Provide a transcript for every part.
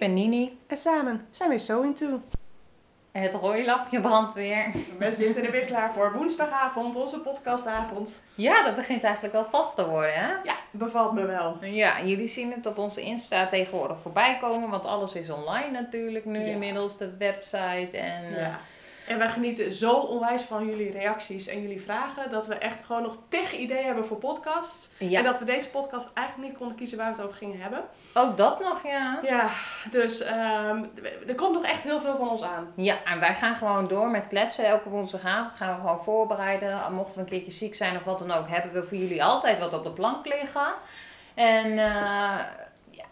ben Nini. en samen zijn we So Into. Het rooilapje brandt weer. We zitten er weer klaar voor woensdagavond, onze podcastavond. Ja, dat begint eigenlijk wel vast te worden, hè? Ja, bevalt me wel. Ja, jullie zien het op onze Insta tegenwoordig voorbij komen, want alles is online natuurlijk nu Ja. inmiddels, de website en... eh, Ja. En wij genieten zo onwijs van jullie reacties en jullie vragen dat we echt gewoon nog tegen idee hebben voor podcasts. ja. En dat we deze podcast eigenlijk niet konden kiezen waar we het over gingen hebben. Ook dat nog, ja. Ja, dus ehm, er komt nog echt heel veel van ons aan. Ja, en wij gaan gewoon door met kletsen. Elke woensdagavond gaan we gewoon voorbereiden. Mochten we een keertje ziek zijn of wat dan ook, hebben we voor jullie altijd wat op de plank liggen. En eh, ja,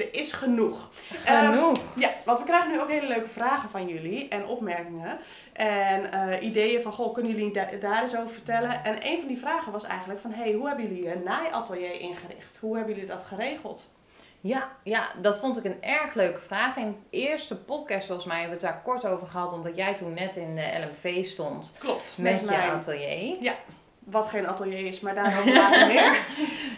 Er is genoeg. genoeg. Ja, want we krijgen nu ook hele leuke vragen van jullie en opmerkingen. En eh, ideeën van, goh, kunnen jullie da- daar eens over vertellen? En een van die vragen was eigenlijk van, hey, hoe hebben jullie je naaiatelier ingericht? Hoe hebben jullie dat geregeld? Ja, ja, dat vond ik een erg leuke vraag. In de eerste podcast volgens mij hebben we het daar kort over gehad, omdat jij toen net in de LMV stond Klopt, met, met, je mijn, atelier. Wat geen atelier is, maar daarover later meer.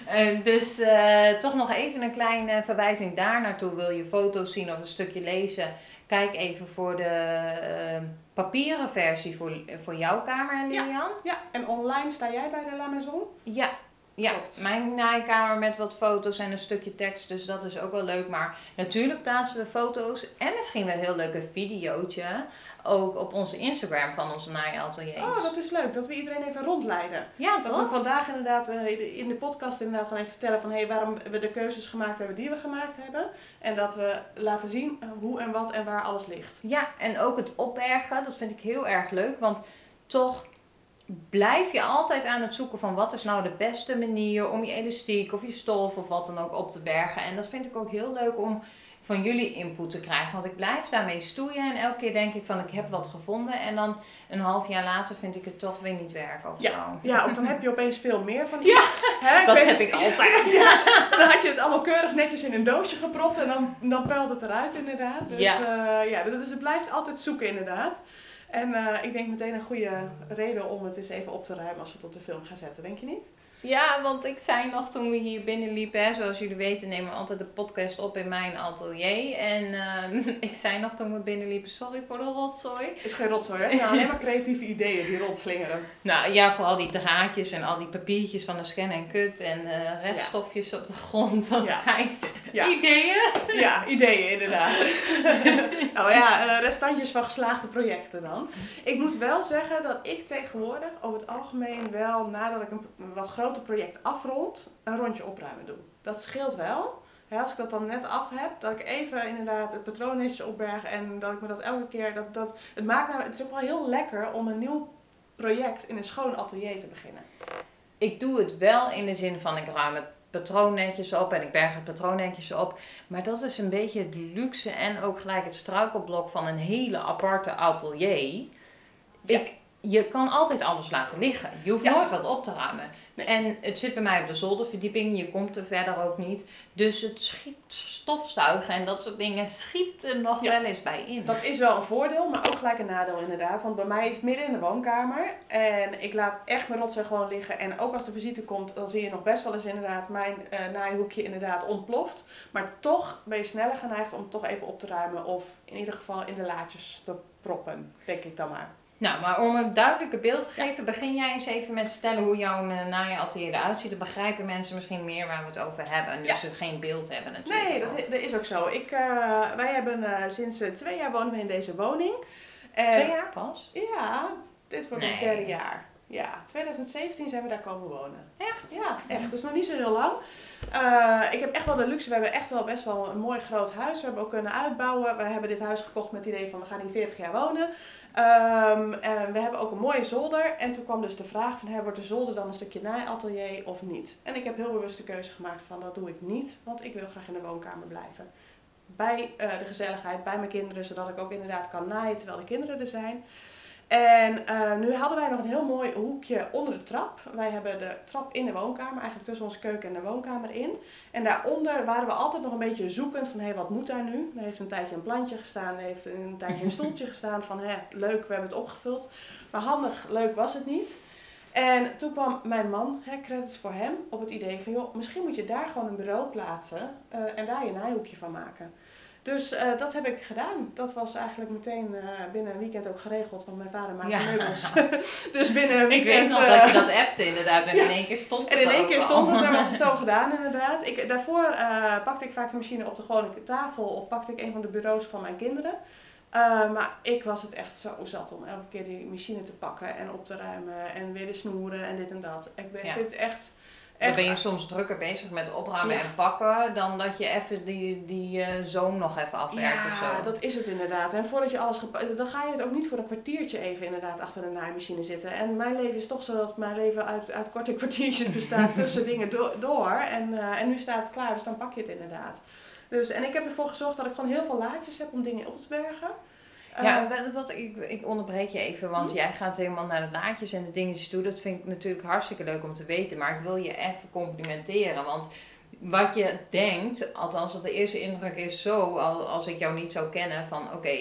Eh, dus eh, toch nog even een kleine verwijzing daar naartoe. Wil je foto's zien of een stukje lezen? Kijk even voor de eh, papieren versie voor, voor jouw kamer, Lilian. Ja, en online sta jij bij de La Maison? Ja, ja. Klopt. mijn naaikamer met wat foto's en een stukje tekst, dus dat is ook wel leuk. Maar natuurlijk plaatsen we foto's en misschien wel een heel leuk videootje ook op onze Instagram van onze naaiateliers. Oh, dat is leuk, dat we iedereen even rondleiden. ja, Dat we vandaag inderdaad eh, in de podcast inderdaad gewoon even vertellen van hey, waarom we de keuzes gemaakt hebben die we gemaakt hebben. En dat we laten zien eh, hoe en wat en waar alles ligt. Ja, en ook het opbergen, dat vind ik heel erg leuk. Want toch blijf je altijd aan het zoeken van wat is nou de beste manier om je elastiek of je stof of wat dan ook op te bergen. En dat vind ik ook heel leuk om van jullie input te krijgen. Want ik blijf daarmee stoeien en elke keer denk ik van ik heb wat gevonden. En dan een half jaar later vind ik het toch weer niet werken of zo. Ja, of dan heb je opeens veel meer van Ja, iets. Ik dat weet- heb ik altijd. Ja, dan had je het allemaal keurig netjes in een doosje gepropt en dan, dan puilt het eruit inderdaad. Dus Ja. ja, ja dus het blijft altijd zoeken inderdaad. En eh, ik denk meteen een goede reden om het eens even op te ruimen als we het op de film gaan zetten, denk je niet? Ja, want ik zei nog toen we hier binnenliepen, hè, zoals jullie weten nemen we altijd de podcast op in mijn atelier. En eh, ik zei nog toen we binnenliepen, sorry voor de rotzooi. Is geen rotzooi, hè? Zijn alleen maar creatieve ideeën die rondslingeren. Nou ja, vooral die draadjes en al die papiertjes van de scan en cut en eh, reststofjes op de grond, dat Ja. zijn Ja. ideeën. Ja, ideeën inderdaad. nou ja, eh, restantjes van geslaagde projecten dan. Ik moet wel zeggen dat ik tegenwoordig over het algemeen wel, nadat ik een, een wat groter project afrond, een rondje opruimen doe. Dat scheelt wel. Hè, als ik dat dan net af heb, dat ik even inderdaad het patroon netjes opberg en dat ik me dat elke keer, dat, dat, het maakt nou, het is ook wel heel lekker om een nieuw project in een schoon atelier te beginnen. Ik doe het wel in de zin van ik ruim het patroon netjes op en ik berg het patroon netjes op. Maar dat is een beetje het luxe en ook gelijk het struikelblok van een hele aparte atelier. Ja. Ik, je kan altijd alles laten liggen. Je hoeft Ja. nooit wat op te ruimen. Nee. En het zit bij mij op de zolderverdieping. Je komt er verder ook niet. Dus het schiet stofzuigen en dat soort dingen schiet er nog Ja. wel eens bij in. Dat is wel een voordeel, maar ook gelijk een nadeel inderdaad. Want bij mij is het midden in de woonkamer. En ik laat echt mijn rotzooi gewoon liggen. En ook als de visite komt, dan zie je nog best wel eens inderdaad mijn eh naaihoekje inderdaad ontploft. Maar toch ben je sneller geneigd om het toch even op te ruimen. Of in ieder geval in de laadjes te proppen, denk ik dan maar. Nou, maar om een duidelijker beeld te geven, begin jij eens even met vertellen hoe jouw uh, naaiatelier eruit ziet. Dan begrijpen mensen misschien meer waar we het over hebben. En dus ze geen beeld hebben natuurlijk. Nee, dat, is ook zo. Ik, eh, wij hebben eh, sinds eh, twee jaar wonen we in deze woning. En, Twee jaar pas? Ja, dit wordt ons Nee. derde jaar. Ja, 2017 zijn we daar komen wonen. Echt? Ja, echt. Dus nog niet zo heel lang. Eh, ik heb echt wel de luxe. We hebben echt wel best wel een mooi groot huis. We hebben ook kunnen uitbouwen. We hebben dit huis gekocht met het idee van we gaan hier 40 jaar wonen. Ehm, en we hebben ook een mooie zolder. En toen kwam dus de vraag van, hè, wordt de zolder dan een stukje naaiatelier of niet? En ik heb heel bewust de keuze gemaakt van, dat doe ik niet. Want ik wil graag in de woonkamer blijven. Bij eh, de gezelligheid, bij mijn kinderen. Zodat ik ook inderdaad kan naaien terwijl de kinderen er zijn. En eh, nu hadden wij nog een heel mooi hoekje onder de trap. Wij hebben de trap in de woonkamer, eigenlijk tussen onze keuken en de woonkamer in. En daaronder waren we altijd nog een beetje zoekend van, hé, wat moet daar nu? Er heeft een tijdje een plantje gestaan, er heeft een tijdje een stoeltje gestaan van, hé, leuk, we hebben het opgevuld. Maar handig, leuk was het niet. En toen kwam mijn man, hè, credits voor hem, op het idee van joh, misschien moet je daar gewoon een bureau plaatsen eh, en daar je naaihoekje van maken. Dus eh, dat heb ik gedaan. Dat was eigenlijk meteen eh, binnen een weekend ook geregeld, want mijn vader maakte Ja. meubels. dus binnen een Ik weekend... weet nog eh, dat je dat appte inderdaad en ja. in één keer stond het en in één keer stond het en was het zo gedaan inderdaad. Ik, daarvoor eh, pakte ik vaak de machine op de gewone tafel of pakte ik een van de bureaus van mijn kinderen. Eh, maar ik was het echt zo zat om elke keer die machine te pakken en op te ruimen en weer de snoeren en dit en dat. Ik ben, Ja. vind het echt... Dan ben je soms drukker bezig met opruimen Ja. en pakken dan dat je even die, die eh, zoom nog even afwerkt of ja, zo. dat is het inderdaad. En voordat je alles gepa- dan ga je het ook niet voor een kwartiertje even inderdaad achter de naaimachine zitten. En mijn leven is toch zo dat mijn leven uit, uit korte kwartiertjes bestaat tussen dingen do- door. En, eh, en nu staat het klaar, dus dan pak je het inderdaad. Dus, en ik heb ervoor gezorgd dat ik gewoon heel veel laadjes heb om dingen op te bergen. Ja, wat, wat, ik, ik onderbreek je even, want Hm? jij gaat helemaal naar de laadjes en de dingetjes toe. Dat vind ik natuurlijk hartstikke leuk om te weten, maar ik wil je even complimenteren. Want wat je denkt, althans dat de eerste indruk is zo, al- als ik jou niet zou kennen, van oké,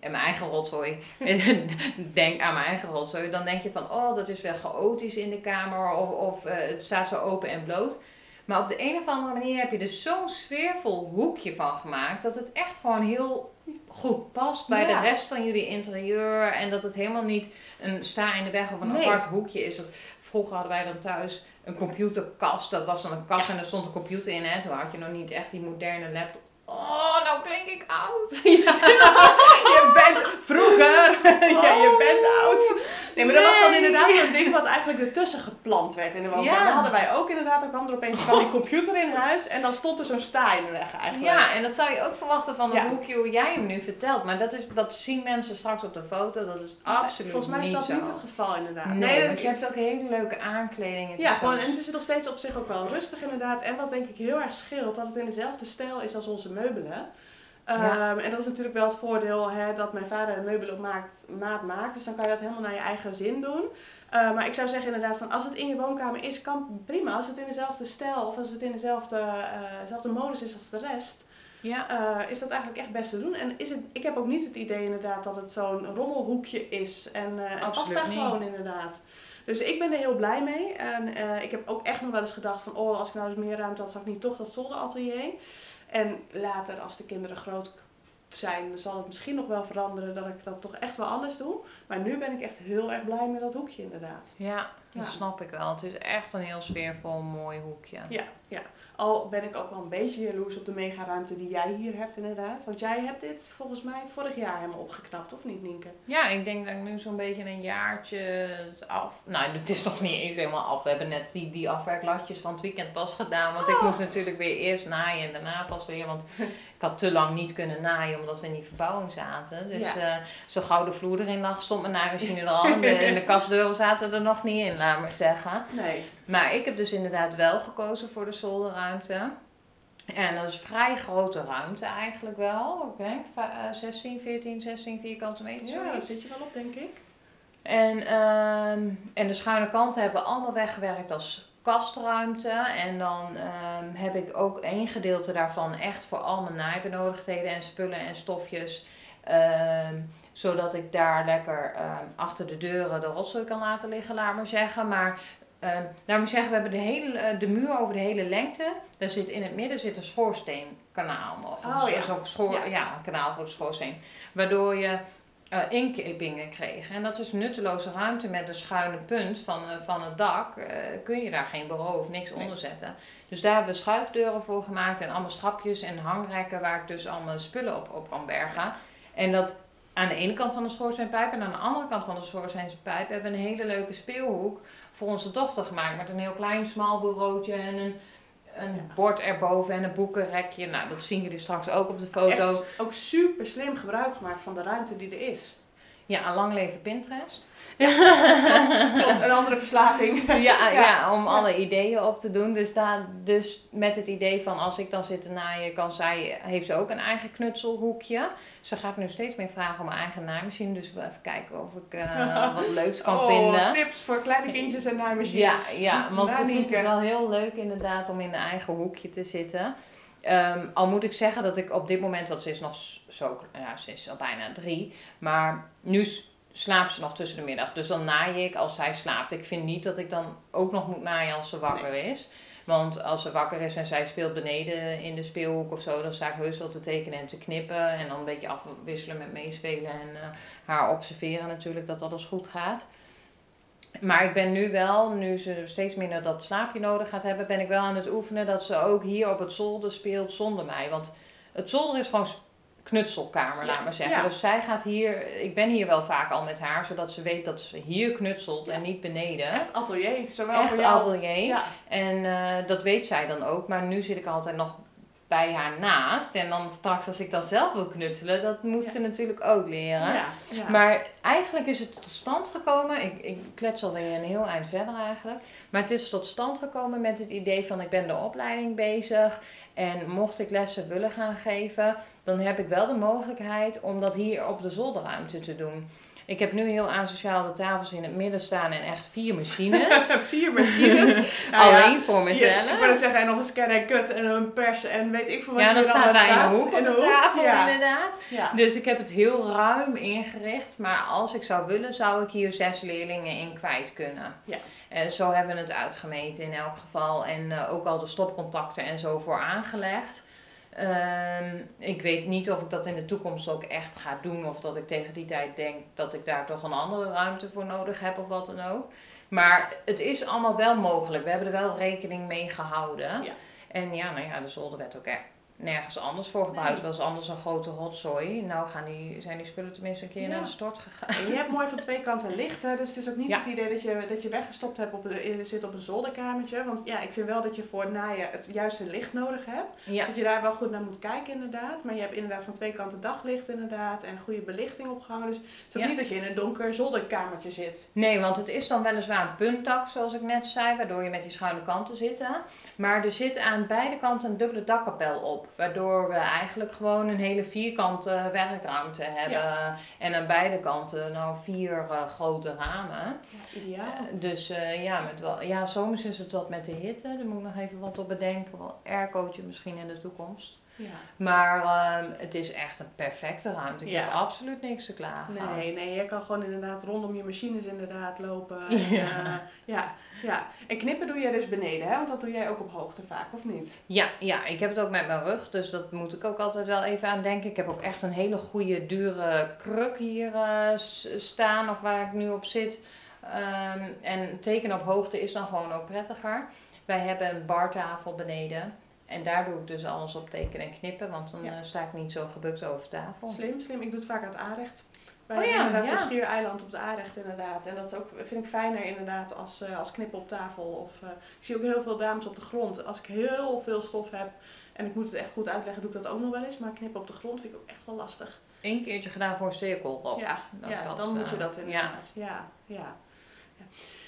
en mijn eigen rotzooi, denk aan mijn eigen rotzooi, dan denk je van, oh, dat is wel chaotisch in de kamer, of, of eh, het staat zo open en bloot. Maar op de een of andere manier heb je er zo'n sfeervol hoekje van gemaakt, dat het echt gewoon heel goed past bij Ja. de rest van jullie interieur. En dat het helemaal niet een sta in de weg of een Nee. apart hoekje is. Want vroeger hadden wij dan thuis een computerkast. Dat was dan een kast en er stond een computer in. Hè. Toen had je nog niet echt die moderne laptop. Oh, nou klink ik oud. je bent vroeger, ja, je Oh, bent oud. Nee, maar dat was dan inderdaad zo'n ding wat eigenlijk ertussen geplant werd in de woonkamer. Ja. Dat hadden wij ook inderdaad. Dan kwam er opeens kwam die computer in huis en dan stond er zo'n sta in de weg eigenlijk. Ja, en dat zou je ook verwachten van het Ja. hoekje hoe jij hem nu vertelt. Maar dat, is, dat zien mensen straks op de foto. Dat is absoluut Volgens mij is niet dat niet het geval inderdaad. Nee, want je hebt ook hele leuke aankledingen. Ja, gewoon, en het is nog steeds op zich ook wel rustig inderdaad. En wat denk ik heel erg scheelt, dat het in dezelfde stijl is als onze meubelen. Ja. Ehm, en dat is natuurlijk wel het voordeel hè, dat mijn vader de meubelen op maat, maat maakt. Dus dan kan je dat helemaal naar je eigen zin doen. Eh, maar ik zou zeggen inderdaad, van als het in je woonkamer is, kan prima. Als het in dezelfde stijl of als het in dezelfde, eh, dezelfde modus is als de rest, Ja, eh, is dat eigenlijk echt best te doen. En is het, ik heb ook niet het idee inderdaad dat het zo'n rommelhoekje is. En, en past daar gewoon inderdaad. Dus ik ben er heel blij mee. En eh, ik heb ook echt nog wel eens gedacht van, oh, als ik nou eens meer ruimte had, zou ik niet toch dat zolderatelier. En later, als de kinderen groot zijn, zal het misschien nog wel veranderen dat ik dat toch echt wel anders doe. Maar nu ben ik echt heel erg blij met dat hoekje inderdaad. ja, dat Ja. snap ik wel. Het is echt een heel sfeervol, mooi hoekje. Ja, ja. Al ben ik ook wel een beetje jaloers op de mega ruimte die jij hier hebt inderdaad. Want jij hebt dit volgens mij vorig jaar helemaal opgeknapt, of niet Nienke? Ja, ik denk dat ik nu zo'n beetje een jaartje af. Nou, het is nog niet eens helemaal af. We hebben net die, die afwerklatjes van het weekend pas gedaan. Want ik Oh. moest natuurlijk weer eerst naaien en daarna pas weer. Want ik had te lang niet kunnen naaien omdat we in die verbouwing zaten. Dus Ja. eh, zo gauw de vloer erin lag, stond mijn naaimachine er al. En de, en de kastdeuren zaten er nog niet in, laat maar zeggen. Nee. Maar ik heb dus inderdaad wel gekozen voor de zolderruimte. En dat is vrij grote ruimte eigenlijk wel. Ik denk va- eh, 16, 14, 16 vierkante meter. Ja, daar zit je wel op, denk ik. En, ehm, en de schuine kanten hebben we allemaal weggewerkt als kastruimte. En dan ehm, heb ik ook één gedeelte daarvan echt voor al mijn naaibenodigdheden en spullen en stofjes. Ehm, zodat ik daar lekker ehm, achter de deuren de rotzooi kan laten liggen, laat maar zeggen. Maar ehm laat maar zeggen, we hebben de, hele, eh, de muur over de hele lengte. Daar zit in het midden zit een schoorsteenkanaal nog. Oh, Zo- ja. Zo'n schoor, Ja. ja. een kanaal voor de schoorsteen. Waardoor je eh inkepingen kreeg. En dat is nutteloze ruimte met een schuine punt van, eh, van het dak. kun je daar geen bureau of niks Nee. onder zetten. Dus daar hebben we schuifdeuren voor gemaakt en allemaal schapjes en hangrekken waar ik dus allemaal spullen op, op kan bergen. En dat aan de ene kant van de schoorsteenpijp en aan de andere kant van de schoorsteenpijp hebben we een hele leuke speelhoek voor onze dochter gemaakt. Met een heel klein smal bureautje en een, een Ja. bord erboven en een boekenrekje. Nou, dat zien jullie straks ook op de foto. Echt ook super slim gebruik gemaakt van de ruimte die er is. Ja, een lang leven Pinterest. Klopt, een andere verslaving. Ja, ja. Ja. om Ja. alle ideeën op te doen. Dus, daar, dus met het idee van als ik dan zit te naaien, kan zij, heeft ze ook een eigen knutselhoekje. Ze gaat nu steeds meer vragen om een eigen naaimachine. Dus wil even kijken of ik eh, wat leuks kan oh, vinden. tips voor kleine kindjes en Ja, naaimachines. ja, want Nou, ze vindt het wel heel leuk inderdaad om in een eigen hoekje te zitten. Ehm, al moet ik zeggen dat ik op dit moment, want ze is nog zo, ja, ze is al bijna drie, maar nu slaapt ze nog tussen de middag. Dus dan naai ik als zij slaapt. Ik vind niet dat ik dan ook nog moet naaien als ze wakker is. Want als ze wakker is en zij speelt beneden in de speelhoek of zo, dan sta ik heus wel te tekenen en te knippen. En dan een beetje afwisselen met meespelen en eh, haar observeren natuurlijk dat alles goed gaat. Maar ik ben nu wel, nu ze steeds minder dat slaapje nodig gaat hebben, ben ik wel aan het oefenen dat ze ook hier op het zolder speelt zonder mij. Want het zolder is gewoon knutselkamer, laat maar zeggen. Dus zij gaat hier, ik ben hier wel vaak al met haar, zodat ze weet dat ze hier knutselt en niet beneden. Echt atelier, zowel Echt voor jou. atelier. Ja. En eh, dat weet zij dan ook. Maar nu zit ik altijd nog bij haar naast. En dan straks als ik dan zelf wil knutselen, dat moet Ja. ze natuurlijk ook leren. Ja, ja. Maar eigenlijk is het tot stand gekomen. Ik, ik klets alweer een heel eind verder eigenlijk. Maar het is tot stand gekomen met het idee van ik ben de opleiding bezig. En mocht ik lessen willen gaan geven, dan heb ik wel de mogelijkheid om dat hier op de zolderruimte te doen. Ik heb nu heel asociaal de tafels in het midden staan en echt vier machines. Vier machines. Nou ja, Alleen voor mezelf. ik wou net zeggen, en nog een scan en cut en een pers en weet ik veel wat Ja, dat staat daar in de hoek op de tafel ja. inderdaad. Ja. Dus ik heb het heel ruim ingericht. Maar als ik zou willen, zou ik hier zes leerlingen in kwijt kunnen. Ja. En zo hebben we het uitgemeten in elk geval. En eh, ook al de stopcontacten en zo voor aangelegd. Ehm, ik weet niet of ik dat in de toekomst ook echt ga doen. Of dat ik tegen die tijd denk dat ik daar toch een andere ruimte voor nodig heb of wat dan ook. Maar het is allemaal wel mogelijk. We hebben er wel rekening mee gehouden. Ja. En ja, nou ja, de zolder werd ook echt nergens anders voor gebruikt. Nee. Was anders een grote rotzooi. Nou gaan die, zijn die spullen tenminste een keer Ja. naar de stort gegaan. En je hebt mooi van twee kanten licht, hè? dus het is ook niet Ja. het idee dat je, dat je weggestopt hebt op zit op een zolderkamertje. Want ja, ik vind wel dat je voor het naaien het juiste licht nodig hebt. Ja, Dus dat je daar wel goed naar moet kijken inderdaad. Maar je hebt inderdaad van twee kanten daglicht inderdaad en goede belichting opgehangen. Dus het is ook niet dat je in een donker zolderkamertje zit. nee, want het is dan weliswaar een puntdak, zoals ik net zei, waardoor je met die schuine kanten zit. hè. Maar er zit aan beide kanten een dubbele dakkapel op, waardoor we eigenlijk gewoon een hele vierkante werkruimte hebben. En aan beide kanten nou vier eh, grote ramen. Ja, ideaal. Eh, Dus eh, ja, met wel, ja, zomers is het wat met de hitte. Daar moet ik nog even wat op bedenken. Wel aircootje misschien in de toekomst. Ja. Maar ehm, het is echt een perfecte ruimte. Ik Ja. heb absoluut niks te klagen. Nee, nee, je kan gewoon inderdaad rondom je machines inderdaad lopen. Ja. En, eh, ja, ja. En knippen doe jij dus beneden, hè? Want dat doe jij ook op hoogte vaak, of niet? Ja, ja, ik heb het ook met mijn rug, dus dat moet ik ook altijd wel even aan denken. Ik heb ook echt een hele goede, dure kruk hier eh, staan, of waar ik nu op zit. Ehm, en tekenen op hoogte is dan gewoon ook prettiger. Wij hebben een bartafel beneden. En daar doe ik dus alles op tekenen en knippen, want dan Ja. eh, sta ik niet zo gebukt over tafel. Slim, slim. Ik doe het vaak aan het aanrecht. Wij Oh ja, inderdaad ja. schiereiland op de aanrecht inderdaad. En dat is ook, vind ik fijner inderdaad als, eh, als knippen op tafel. Of, eh, ik zie ook heel veel dames op de grond. Als ik heel veel stof heb en ik moet het echt goed uitleggen, doe ik dat ook nog wel eens. Maar knippen op de grond vind ik ook echt wel lastig. Eén keertje gedaan voor een cirkel. ja, dat- ja dat, dan moet je dat inderdaad. Ja, ja. ja.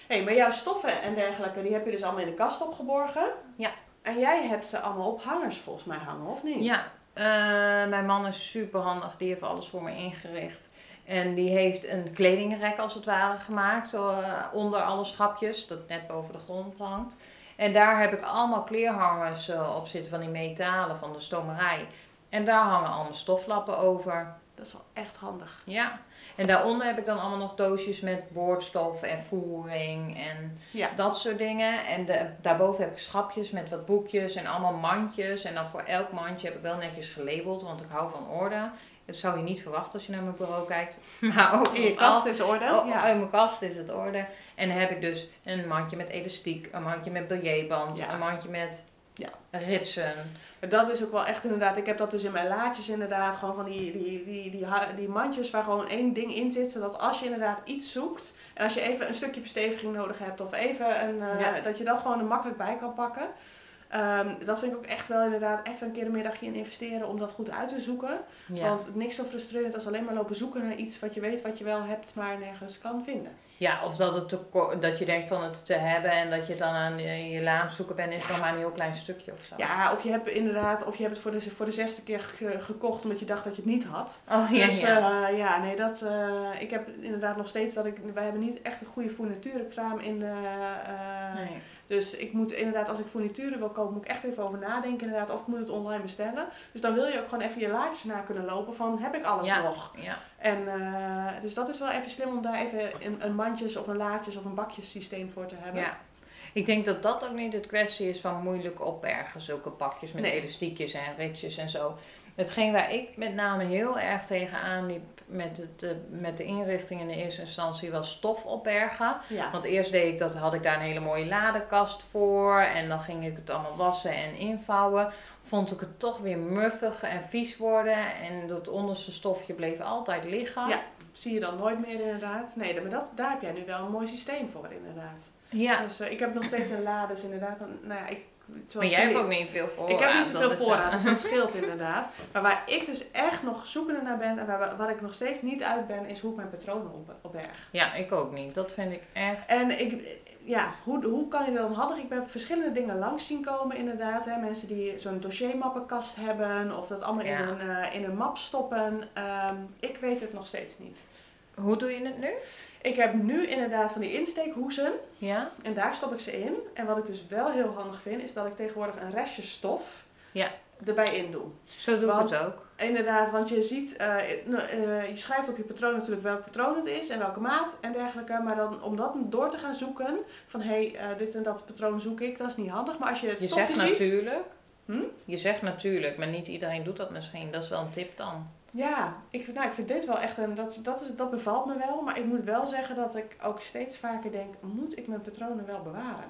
hey, maar jouw stoffen en dergelijke, die heb je dus allemaal in de kast opgeborgen. Ja. En jij hebt ze allemaal op hangers volgens mij hangen, of niet? Ja, eh, mijn man is super handig. Die heeft alles voor me ingericht. En die heeft een kledingrek als het ware gemaakt eh, onder alle schapjes, dat net boven de grond hangt. En daar heb ik allemaal kleerhangers eh, op zitten van die metalen van de stomerij. En daar hangen allemaal stoflappen over. Dat is wel echt handig. Ja. En daaronder heb ik dan allemaal nog doosjes met boordstof en voering en Ja. dat soort dingen. En de, daarboven heb ik schapjes met wat boekjes en allemaal mandjes. En dan voor elk mandje heb ik wel netjes gelabeld, want ik hou van orde. Dat zou je niet verwachten als je naar mijn bureau kijkt. Maar ook In je kast is orde. Oh, ja. In mijn kast is het orde. En dan heb ik dus een mandje met elastiek, een mandje met biljetband, Ja. een mandje met Ja. ritsen. Dat is ook wel echt inderdaad. Ik heb dat dus in mijn laadjes inderdaad. Gewoon van die, die, die, die, die mandjes waar gewoon één ding in zit. Zodat als je inderdaad iets zoekt. En als je even een stukje versteviging nodig hebt. Of even een, eh, Ja. dat je dat gewoon er makkelijk bij kan pakken. Ehm, dat vind ik ook echt wel inderdaad even een keer een middagje in investeren om dat goed uit te zoeken. Ja. Want niks zo frustrerend als alleen maar lopen zoeken naar iets wat je weet wat je wel hebt, maar nergens kan vinden. Ja, of dat, het te dat je denkt van het te hebben en dat je dan aan je, je la aan het zoeken bent, is nog maar een heel klein stukje of zo. Ja, of je hebt inderdaad, of je hebt het voor de, voor de zesde keer ge- gekocht omdat je dacht dat je het niet had. Oh ja, dus ja. eh, ja, nee, dat, eh, ik heb inderdaad nog steeds dat ik, wij hebben niet echt een goede fournituurkraam in de, eh, Nee. Dus ik moet inderdaad, als ik fournituren wil kopen, moet ik echt even over nadenken inderdaad. Of ik moet het online bestellen. Dus dan wil je ook gewoon even je laadjes na kunnen lopen van, heb ik alles Ja. nog? Ja. En eh, dus dat is wel even slim om daar even een, een mandjes of een laadjes of een bakjessysteem voor te hebben. Ja. Ik denk dat dat ook niet het kwestie is van moeilijk opbergen, zulke pakjes met Nee. elastiekjes en ritjes en zo. Hetgeen waar ik met name heel erg tegenaan liep met, het, eh, met de inrichting in de eerste instantie was stof opbergen. Ja. Want eerst deed ik dat, had ik daar een hele mooie ladekast voor en dan ging ik het allemaal wassen en invouwen. Vond ik het toch weer muffig en vies worden en dat onderste stofje bleef altijd liggen. Ja. Zie je dan nooit meer inderdaad. Nee, maar dat, daar heb jij nu wel een mooi systeem voor inderdaad. Ja, Dus eh, ik heb nog steeds een la, dus inderdaad, een, nou ja, ik... maar jij hebt ook niet veel voorraad. Ik heb niet zoveel eh, voorraad, dus dat scheelt inderdaad. Maar waar ik dus echt nog zoekende naar ben en waar, waar ik nog steeds niet uit ben, is hoe ik mijn patronen op, opberg. Ja, ik ook niet. Dat vind ik echt. En ik, ja, hoe, hoe kan je dat dan handig? Ik ben verschillende dingen langs zien komen inderdaad. Hè. Mensen die zo'n dossiermappenkast hebben of dat allemaal Ja. in, een, eh, in een map stoppen. Ehm, ik weet het nog steeds niet. Hoe doe je het nu? Ik heb nu inderdaad van die insteekhoezen Ja? en daar stop ik ze in. En wat ik dus wel heel handig vind, is dat ik tegenwoordig een restje stof Ja. erbij in doe. Zo doe Want- ik het ook. Inderdaad, want je ziet, eh, nou, eh, je schrijft op je patroon natuurlijk welk patroon het is en welke maat en dergelijke. Maar dan om dat door te gaan zoeken, van hé, hey, eh, dit en dat patroon zoek ik, dat is niet handig. Maar als je het Je zegt ziet, natuurlijk. Hm? Je zegt natuurlijk, maar niet iedereen doet dat misschien. Dat is wel een tip dan. Ja, ik, vind- nou, ik vind dit wel echt een, dat, dat, is, dat bevalt me wel. Maar ik moet wel zeggen dat ik ook steeds vaker denk, moet ik mijn patronen wel bewaren?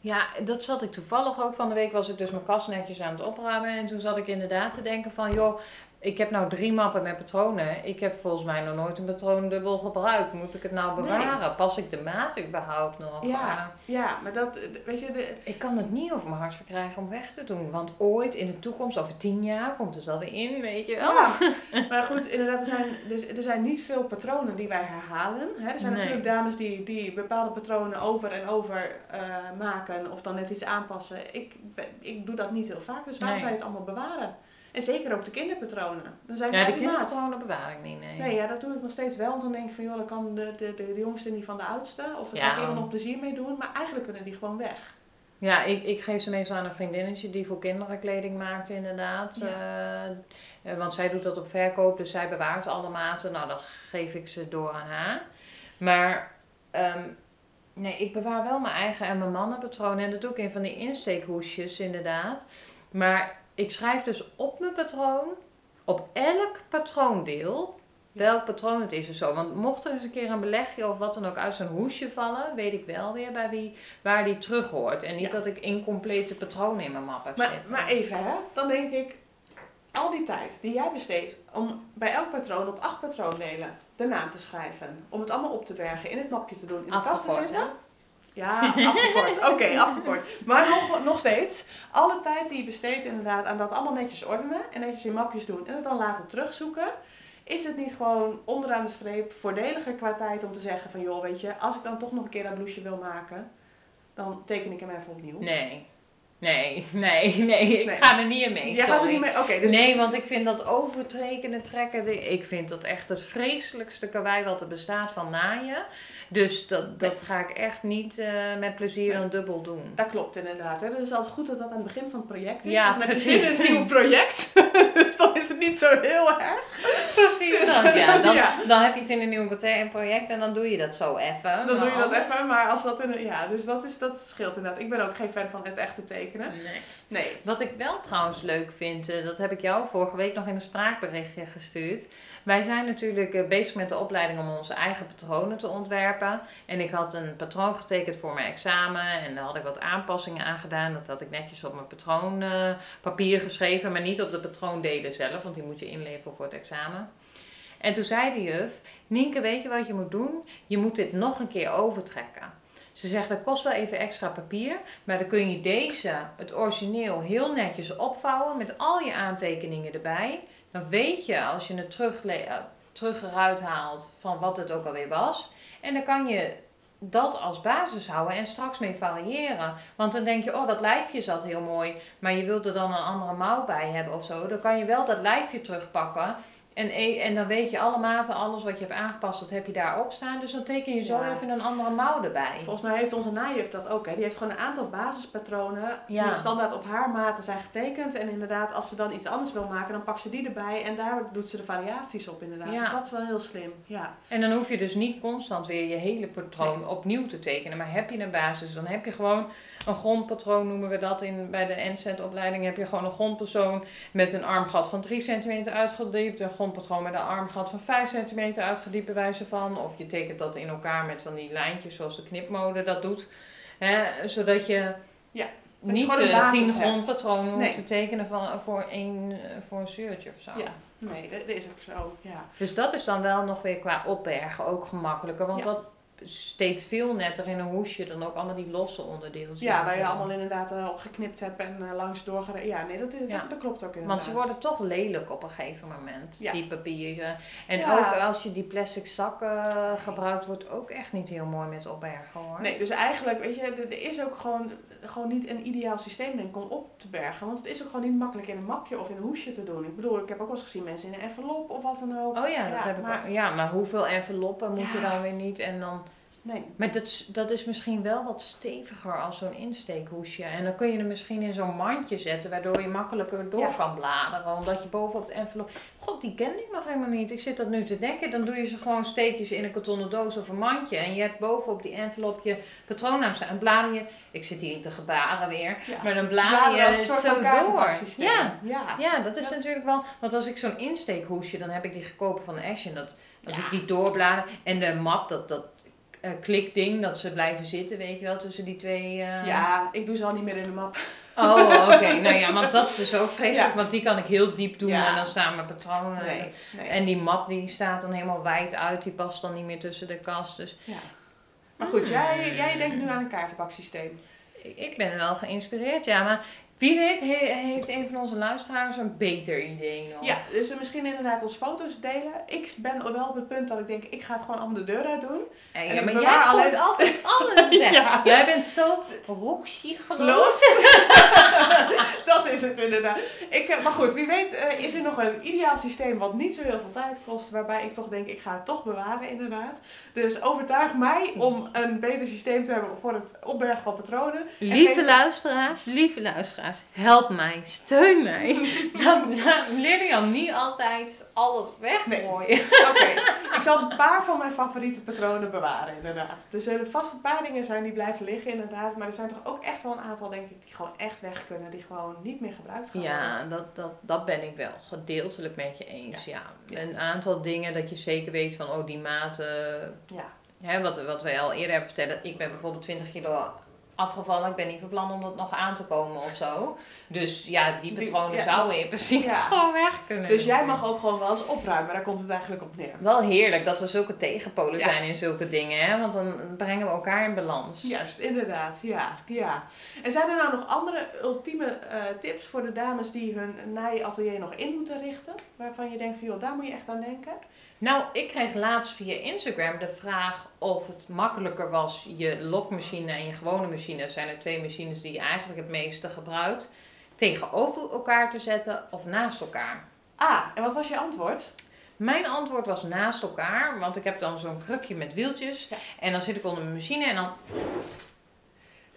Ja, dat zat ik toevallig ook. Van de week was ik dus mijn kast netjes aan het opruimen. En toen zat ik inderdaad te denken van, joh, ik heb nou drie mappen met patronen. Ik heb volgens mij nog nooit een patroon dubbel gebruikt. Moet ik het nou Nee. bewaren? Pas ik de maat überhaupt nog? Ja. Eh, Ja, maar dat, weet je, de, ik kan het niet over mijn hart verkrijgen om weg te doen. Want ooit in de toekomst, over tien jaar, komt het wel weer in, weet je wel. Ja, maar goed, inderdaad, er zijn, dus, er zijn niet veel patronen die wij herhalen. Hè. Er zijn Nee. natuurlijk dames die, die bepaalde patronen over en over eh, maken of dan net iets aanpassen. Ik, ik doe dat niet heel vaak, dus waarom Nee. zou je het allemaal bewaren? En zeker ook de kinderpatronen. Dan zijn ze Ja, de kinderpatronen bewaar ik niet, nee. Nee, ja, dat doe ik nog steeds wel. Want dan denk ik van, joh, dan kan de, de, de, de jongste niet van de oudste. Of daar Ja. kan iemand nog plezier mee doen. Maar eigenlijk kunnen die gewoon weg. Ja, ik, ik geef ze meestal aan een vriendinnetje die voor kinderen kleding maakt, inderdaad. Ja. Eh, eh, want zij doet dat op verkoop, dus zij bewaart alle maten. Nou, dan geef ik ze door aan haar. Maar ehm, nee, ik bewaar wel mijn eigen en mijn mannenpatronen. En dat doe ik in van die insteekhoesjes, inderdaad. Maar ik schrijf dus op mijn patroon, op elk patroondeel, welk patroon het is of zo. Want mocht er eens een keer een belegje of wat dan ook uit zo'n hoesje vallen, weet ik wel weer bij wie, waar die terug hoort. En niet Ja. dat ik incomplete patronen in mijn map heb Maar, zitten. maar even, hè. Dan denk ik, al die tijd die jij besteedt om bij elk patroon op acht patroondelen de naam te schrijven. Om het allemaal op te bergen, in het mapje te doen, in de kast te zetten. hè? Ja, afgekort. Oké, afgekort. Maar nog, nog steeds, alle tijd die je besteedt inderdaad aan dat allemaal netjes ordenen en netjes in mapjes doen en het dan laten terugzoeken. Is het niet gewoon onderaan de streep voordeliger qua tijd om te zeggen van joh, weet je, als ik dan toch nog een keer dat blouseje wil maken, dan teken ik hem even opnieuw. Nee. Nee, nee, nee, ik Nee. ga er niet in mee. Jij gaat er niet mee? Oké, dus... Nee, want ik vind dat overtrekenen, trekken, ik vind dat echt het vreselijkste karwei wat er bestaat van naaien. Dus dat, dat ga ik echt niet eh, met plezier Nee. dan dubbel doen. Dat klopt inderdaad. Hè. Dus het is altijd goed dat dat aan het begin van het project is. Ja, precies. een nieuw project. dus dan is het niet zo heel erg. Precies dat, ja. Dan, Ja. dan heb je zin in een nieuw project en dan doe je dat zo even. Dan doe je dat anders- even. Maar als dat in een, ja, dus dat, is, dat scheelt inderdaad. Ik ben ook geen fan van het echte tekenen. Nee. Nee. Wat ik wel trouwens leuk vind, eh, dat heb ik jou vorige week nog in een spraakberichtje gestuurd. Wij zijn natuurlijk eh, bezig met de opleiding om onze eigen patronen te ontwerpen. En ik had een patroon getekend voor mijn examen en daar had ik wat aanpassingen aan gedaan. Dat had ik netjes op mijn patroonpapier geschreven, maar niet op de patroondelen zelf, want die moet je inleveren voor het examen. En toen zei de juf, Nienke, weet je wat je moet doen? Je moet dit nog een keer overtrekken. Ze zegt, dat kost wel even extra papier, maar dan kun je deze, het origineel, heel netjes opvouwen met al je aantekeningen erbij. Dan weet je als je het terug, terug eruit haalt van wat het ook alweer was. En dan kan je dat als basis houden en straks mee variëren. Want dan denk je, oh dat lijfje zat heel mooi, maar je wilt er dan een andere mouw bij hebben of zo. Dan kan je wel dat lijfje terugpakken En, e- en dan weet je alle maten, alles wat je hebt aangepast, dat heb je daarop staan. Dus dan teken je zo Ja. even een andere mouw erbij. Volgens mij heeft onze naaijuf dat ook. Hè. Die heeft gewoon een aantal basispatronen Ja. die standaard op haar maten zijn getekend. En inderdaad, als ze dan iets anders wil maken, dan pakt ze die erbij. En daar doet ze de variaties op inderdaad. Ja. Dus dat is wel heel slim. Ja. En dan hoef je dus niet constant weer je hele patroon opnieuw te tekenen. Maar heb je een basis, dan heb je gewoon een grondpatroon, noemen we dat in, bij de NZ-opleiding. Heb je gewoon een grondpersoon met een armgat van 3 centimeter uitgediept. Een grondpatroon met een armgat van 5 centimeter uitgediept, bij wijze van. Of je tekent dat in elkaar met van die lijntjes zoals de knipmode dat doet. Hè, zodat je Ja, niet tien hebt. grondpatronen hoeft Nee. te tekenen van, voor, één, eh, voor een shirtje of zo. Ja. Nee, dat, dat is ook zo. Ja. Dus dat is dan wel nog weer qua opbergen ook gemakkelijker. Want Ja. dat steekt veel netter in een hoesje dan ook allemaal die losse onderdeeltjes. ja, waar je allemaal inderdaad eh, op geknipt hebt en eh, langs doorgereden. Ja, nee, dat, is, Ja. dat, dat klopt ook inderdaad. Want ze worden toch lelijk op een gegeven moment, Ja. die papieren. En Ja. ook als je die plastic zakken gebruikt, wordt ook echt niet heel mooi met opbergen hoor. Nee, dus eigenlijk, weet je, er, is ook gewoon, gewoon niet een ideaal systeem denk ik om op te bergen. Want het is ook gewoon niet makkelijk in een mapje of in een hoesje te doen. Ik bedoel, ik heb ook wel eens gezien mensen in een envelop of wat dan ook. Oh ja, dat heb ik ook. Ja, maar hoeveel enveloppen moet je dan weer niet? En dan Nee. Maar dat, is- dat is misschien wel wat steviger als zo'n insteekhoesje. En dan kun je er misschien in zo'n mandje zetten, waardoor je makkelijker door Ja. kan bladeren. Omdat je bovenop de envelop... God, die ken ik nog helemaal niet. Ik zit dat nu te denken. Dan doe je ze gewoon steekjes in een kartonnen doos of een mandje. En je hebt bovenop die envelop je patroonnaam staan. En blader je... Ik zit hier te gebaren weer. Ja. Maar dan blader je het zo door. Ja. ja. Ja, dat is Dat- natuurlijk wel. Want als ik zo'n insteekhoesje, dan heb ik die gekopen van de Action. Dat, als ik die doorblader. En de map, dat, dat eh, klikding, dat ze blijven zitten, weet je wel, tussen die twee. eh, Ja, ik doe ze al niet meer in de map. Oh, oké. nou ja, want dat is ook vreselijk, Ja. want die kan ik heel diep doen Ja. en dan staan mijn patronen. Nee. nee. En die map die staat dan helemaal wijd uit, die past dan niet meer tussen de kast. Dus ja. Maar goed, jij, Hmm. jij denkt nu aan een kaartenbaksysteem. ik ben wel geïnspireerd, ja. Maar wie weet he- heeft een van onze luisteraars een beter idee nog. Ja, dus misschien inderdaad ons foto's delen. Ik ben wel op het punt dat ik denk, ik ga het gewoon allemaal de deur uit doen. En ja, maar jij gooit alleen- altijd alles weg. Ja. Jij bent zo roekziegeloos. Loos. dat is het inderdaad. Ik, eh, maar goed, wie weet eh, is er nog een ideaal systeem wat niet zo heel veel tijd kost. Waarbij ik toch denk, ik ga het toch bewaren inderdaad. Dus overtuig mij om een beter systeem te hebben voor het opbergen van patronen. En Lieve luisteraars, lieve luisteraars, help mij, steun mij. Dan, dan leer je al niet altijd alles weggooien. Oké, ik zal een paar van mijn favoriete patronen bewaren inderdaad. Er zullen vast een paar dingen zijn die blijven liggen inderdaad. Maar er zijn toch ook echt wel een aantal denk ik die gewoon echt weg kunnen. Die gewoon niet meer gebruikt gaan worden. Ja, dat, dat, dat ben ik wel gedeeltelijk met je eens. Ja. Ja. Een aantal dingen dat je zeker weet van, oh die maten, Ja. hè, wat, wat we al eerder hebben verteld. Ik ben bijvoorbeeld 20 kilo afgevallen. Ik ben niet van plan om dat nog aan te komen of zo. Dus ja, die Die- patronen ja. zouden in principe Ja. gewoon weg kunnen. Dus jij mag ook gewoon wel eens opruimen. Daar komt het eigenlijk op neer. Wel heerlijk dat we zulke tegenpolen Ja. zijn in zulke dingen, hè? want dan brengen we elkaar in balans. Juist, inderdaad. Ja, ja. En zijn er nou nog andere ultieme eh, tips voor de dames die hun naaiatelier nog in moeten richten? Waarvan je denkt van joh, daar moet je echt aan denken. Nou, ik kreeg laatst via Instagram de vraag of het makkelijker was je lokmachine en je gewone machine, zijn er twee machines die je eigenlijk het meeste gebruikt, tegenover elkaar te zetten of naast elkaar. Ah, en wat was je antwoord? Mijn antwoord was naast elkaar, want ik heb dan zo'n krukje met wieltjes Ja. en dan zit ik onder mijn machine en dan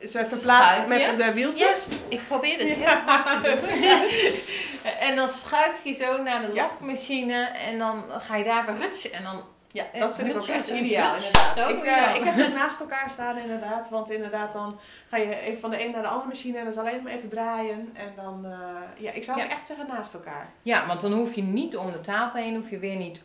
Ze verplaatst met de wieltjes. Ik probeer het heel Ja. hard te doen. en dan schuif je zo naar de Ja. lokmachine en dan ga je daar weer rutsen. En dan, Ja, dat vind ik ook echt ideaal inderdaad. Zo Ik, eh, ik heb het naast elkaar staan inderdaad, want inderdaad dan ga je even van de een naar de andere machine en dan is alleen maar even draaien. En dan, eh, ja, ik zou Ja. ook echt zeggen naast elkaar. ja, want dan hoef je niet om de tafel heen, hoef je weer niet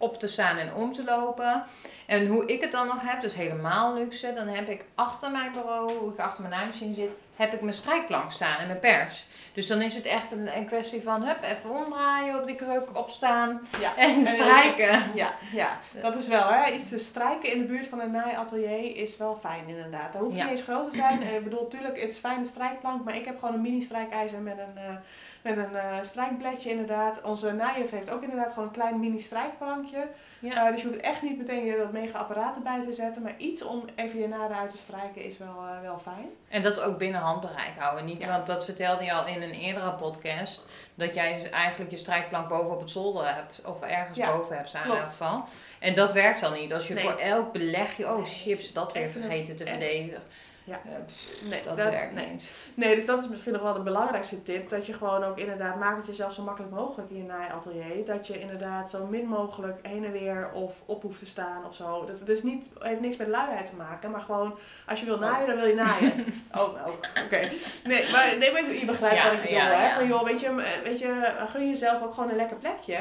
op te staan en om te lopen. En hoe ik het dan nog heb, dus helemaal luxe, dan heb ik achter mijn bureau, hoe ik achter mijn naaimachine zit, heb ik mijn strijkplank staan en mijn pers. Dus dan is het echt een, een kwestie van, hup, even omdraaien op die kruk, opstaan Ja. en strijken. Ja, ja, dat is wel hè. Iets te strijken in de buurt van een naaiatelier is wel fijn inderdaad. Daar hoef je Ja. niet eens groot te zijn. Eh, Ik bedoel, natuurlijk, het is fijn een strijkplank, maar ik heb gewoon een mini strijkijzer met een, eh, Met een eh strijkbledje inderdaad. Onze naaijuf heeft ook inderdaad gewoon een klein mini strijkplankje. Ja. Eh, dus je hoeft echt niet meteen je dat mega apparaat erbij te zetten. Maar iets om even je naren uit te strijken is wel, eh, wel fijn. En dat ook binnen handbereik houden. Niet, Ja. Want dat vertelde je al in een eerdere podcast. Dat jij dus eigenlijk je strijkplank boven op het zolder hebt. Of ergens Ja, boven hebt staan in elk geval. En dat werkt dan niet. Als je Nee. voor elk belegje, oh chips, dat weer Even vergeten te verdedigen. Ja. Eh, pff, Nee, dat, dat- werkt nee. niet. Nee, dus dat is misschien nog wel de belangrijkste tip. Dat je gewoon ook inderdaad, maak het jezelf zo makkelijk mogelijk in je naaiatelier. Dat je inderdaad zo min mogelijk heen en weer of op hoeft te staan of zo. Dat, dat is niet, heeft niks met luiheid te maken, maar gewoon als je wil naaien, dan wil je naaien. oh, nou, oké. Nee, maar, nee, maar je begrijpt Ja, wat ik bedoel. ja, hè? Van, joh, weet je, weet je, gun jezelf ook gewoon een lekker plekje.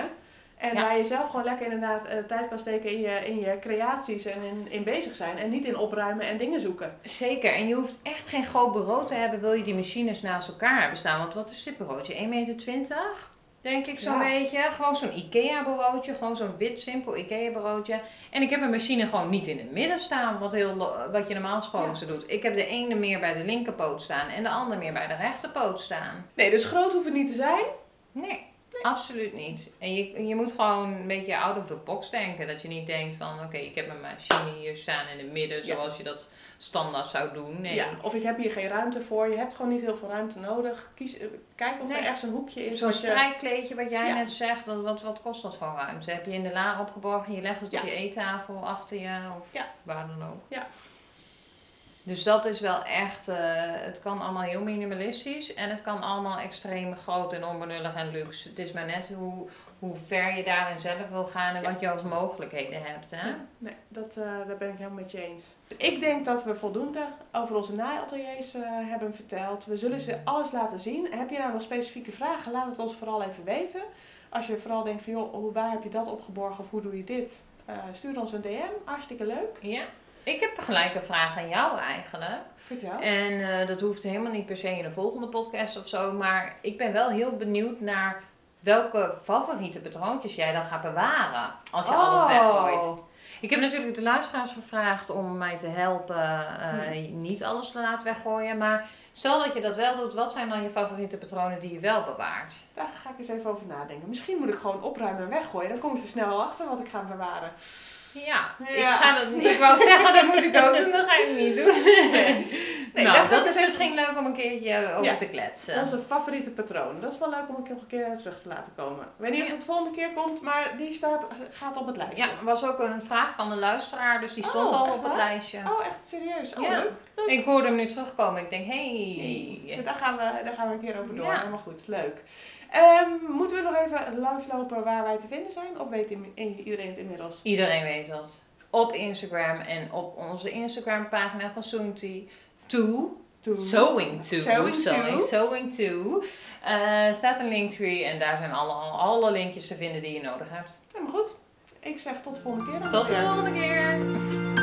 En Ja. waar je zelf gewoon lekker inderdaad eh, tijd kan steken in je, in je creaties en in, in bezig zijn. En niet in opruimen en dingen zoeken. Zeker, en je hoeft echt geen groot bureau te hebben, wil je die machines naast elkaar hebben staan. Want wat is dit bureautje? 1,20 meter? Denk ik zo'n Ja. beetje. Gewoon zo'n IKEA bureautje, gewoon zo'n wit simpel IKEA bureautje. En ik heb mijn machine gewoon niet in het midden staan, wat, heel, wat je normaal gesproken Ja. doet. Ik heb de ene meer bij de linkerpoot staan en de andere meer bij de rechterpoot staan. Nee, dus groot hoeft het niet te zijn. Nee, absoluut niet. En je, je moet gewoon een beetje out of the box denken. Dat je niet denkt van, oké, ik heb mijn machine hier staan in het midden, Ja. zoals je dat standaard zou doen. Nee. Ja, of ik heb hier geen ruimte voor. Je hebt gewoon niet heel veel ruimte nodig. Kies, eh, kijk of Nee. er ergens een hoekje is. Zo'n strijkkleedje wat jij Ja. net zegt, wat, wat, wat kost dat voor ruimte? Heb je in de la opgeborgen, je legt het Ja. op je eettafel achter je of waar dan ook. Ja. Dus dat is wel echt, eh, het kan allemaal heel minimalistisch en het kan allemaal extreem groot en onbenullig en luxe. Het is maar net hoe, hoe ver je daarin zelf wil gaan en Ja. wat je als mogelijkheden hebt. Hè? Ja, nee, dat, eh, daar ben ik helemaal met je eens. Ik denk dat we voldoende over onze naaiateliers eh hebben verteld. We zullen ze alles laten zien. Heb je nou nog specifieke vragen? Laat het ons vooral even weten. Als je vooral denkt van joh, hoe, waar heb je dat opgeborgen of hoe doe je dit? Stuur ons een DM. Hartstikke leuk. Ja. Ik heb gelijk een vraag aan jou eigenlijk. Vertel. En eh, dat hoeft helemaal niet per se in de volgende podcast of zo. Maar ik ben wel heel benieuwd naar welke favoriete patroontjes jij dan gaat bewaren. Als je alles weggooit. Oh. Ik heb natuurlijk de luisteraars gevraagd om mij te helpen eh, Hmm. niet alles te laten weggooien. Maar stel dat je dat wel doet, wat zijn dan je favoriete patronen die je wel bewaart? Daar ga ik eens even over nadenken. Misschien moet ik gewoon opruimen en weggooien. Dan kom ik er snel achter wat ik ga bewaren. Ja, Ik, ga dat, ik wou zeggen dat moet ik ook doen, dat ga ik niet doen. Nee, nou, ik dat is misschien leuk om een keertje over Ja. te kletsen. Onze favoriete patroon. Dat is wel leuk om een keer terug te laten komen. Ik weet niet of het de volgende keer komt, maar die staat, gaat op het lijstje. Ja, er was ook een vraag van de luisteraar, dus die stond Oh, al op het lijstje. Oh, echt serieus? Oh, Ja. leuk. Ik hoorde hem nu terugkomen. Ik denk, hey. Hey, Daar, gaan we, daar gaan we een keer over door. Helemaal goed. Leuk. Ehm, moeten we nog even langslopen waar wij te vinden zijn? Of weet iedereen het inmiddels? Iedereen weet dat. Op Instagram en op onze Instagram pagina van Soonty to. Sewing to, Sewing to. Sewing to eh, staat een linktree en daar zijn alle, alle linkjes te vinden die je nodig hebt. Helemaal goed. Ik zeg tot de volgende keer. dan. Tot de volgende keer!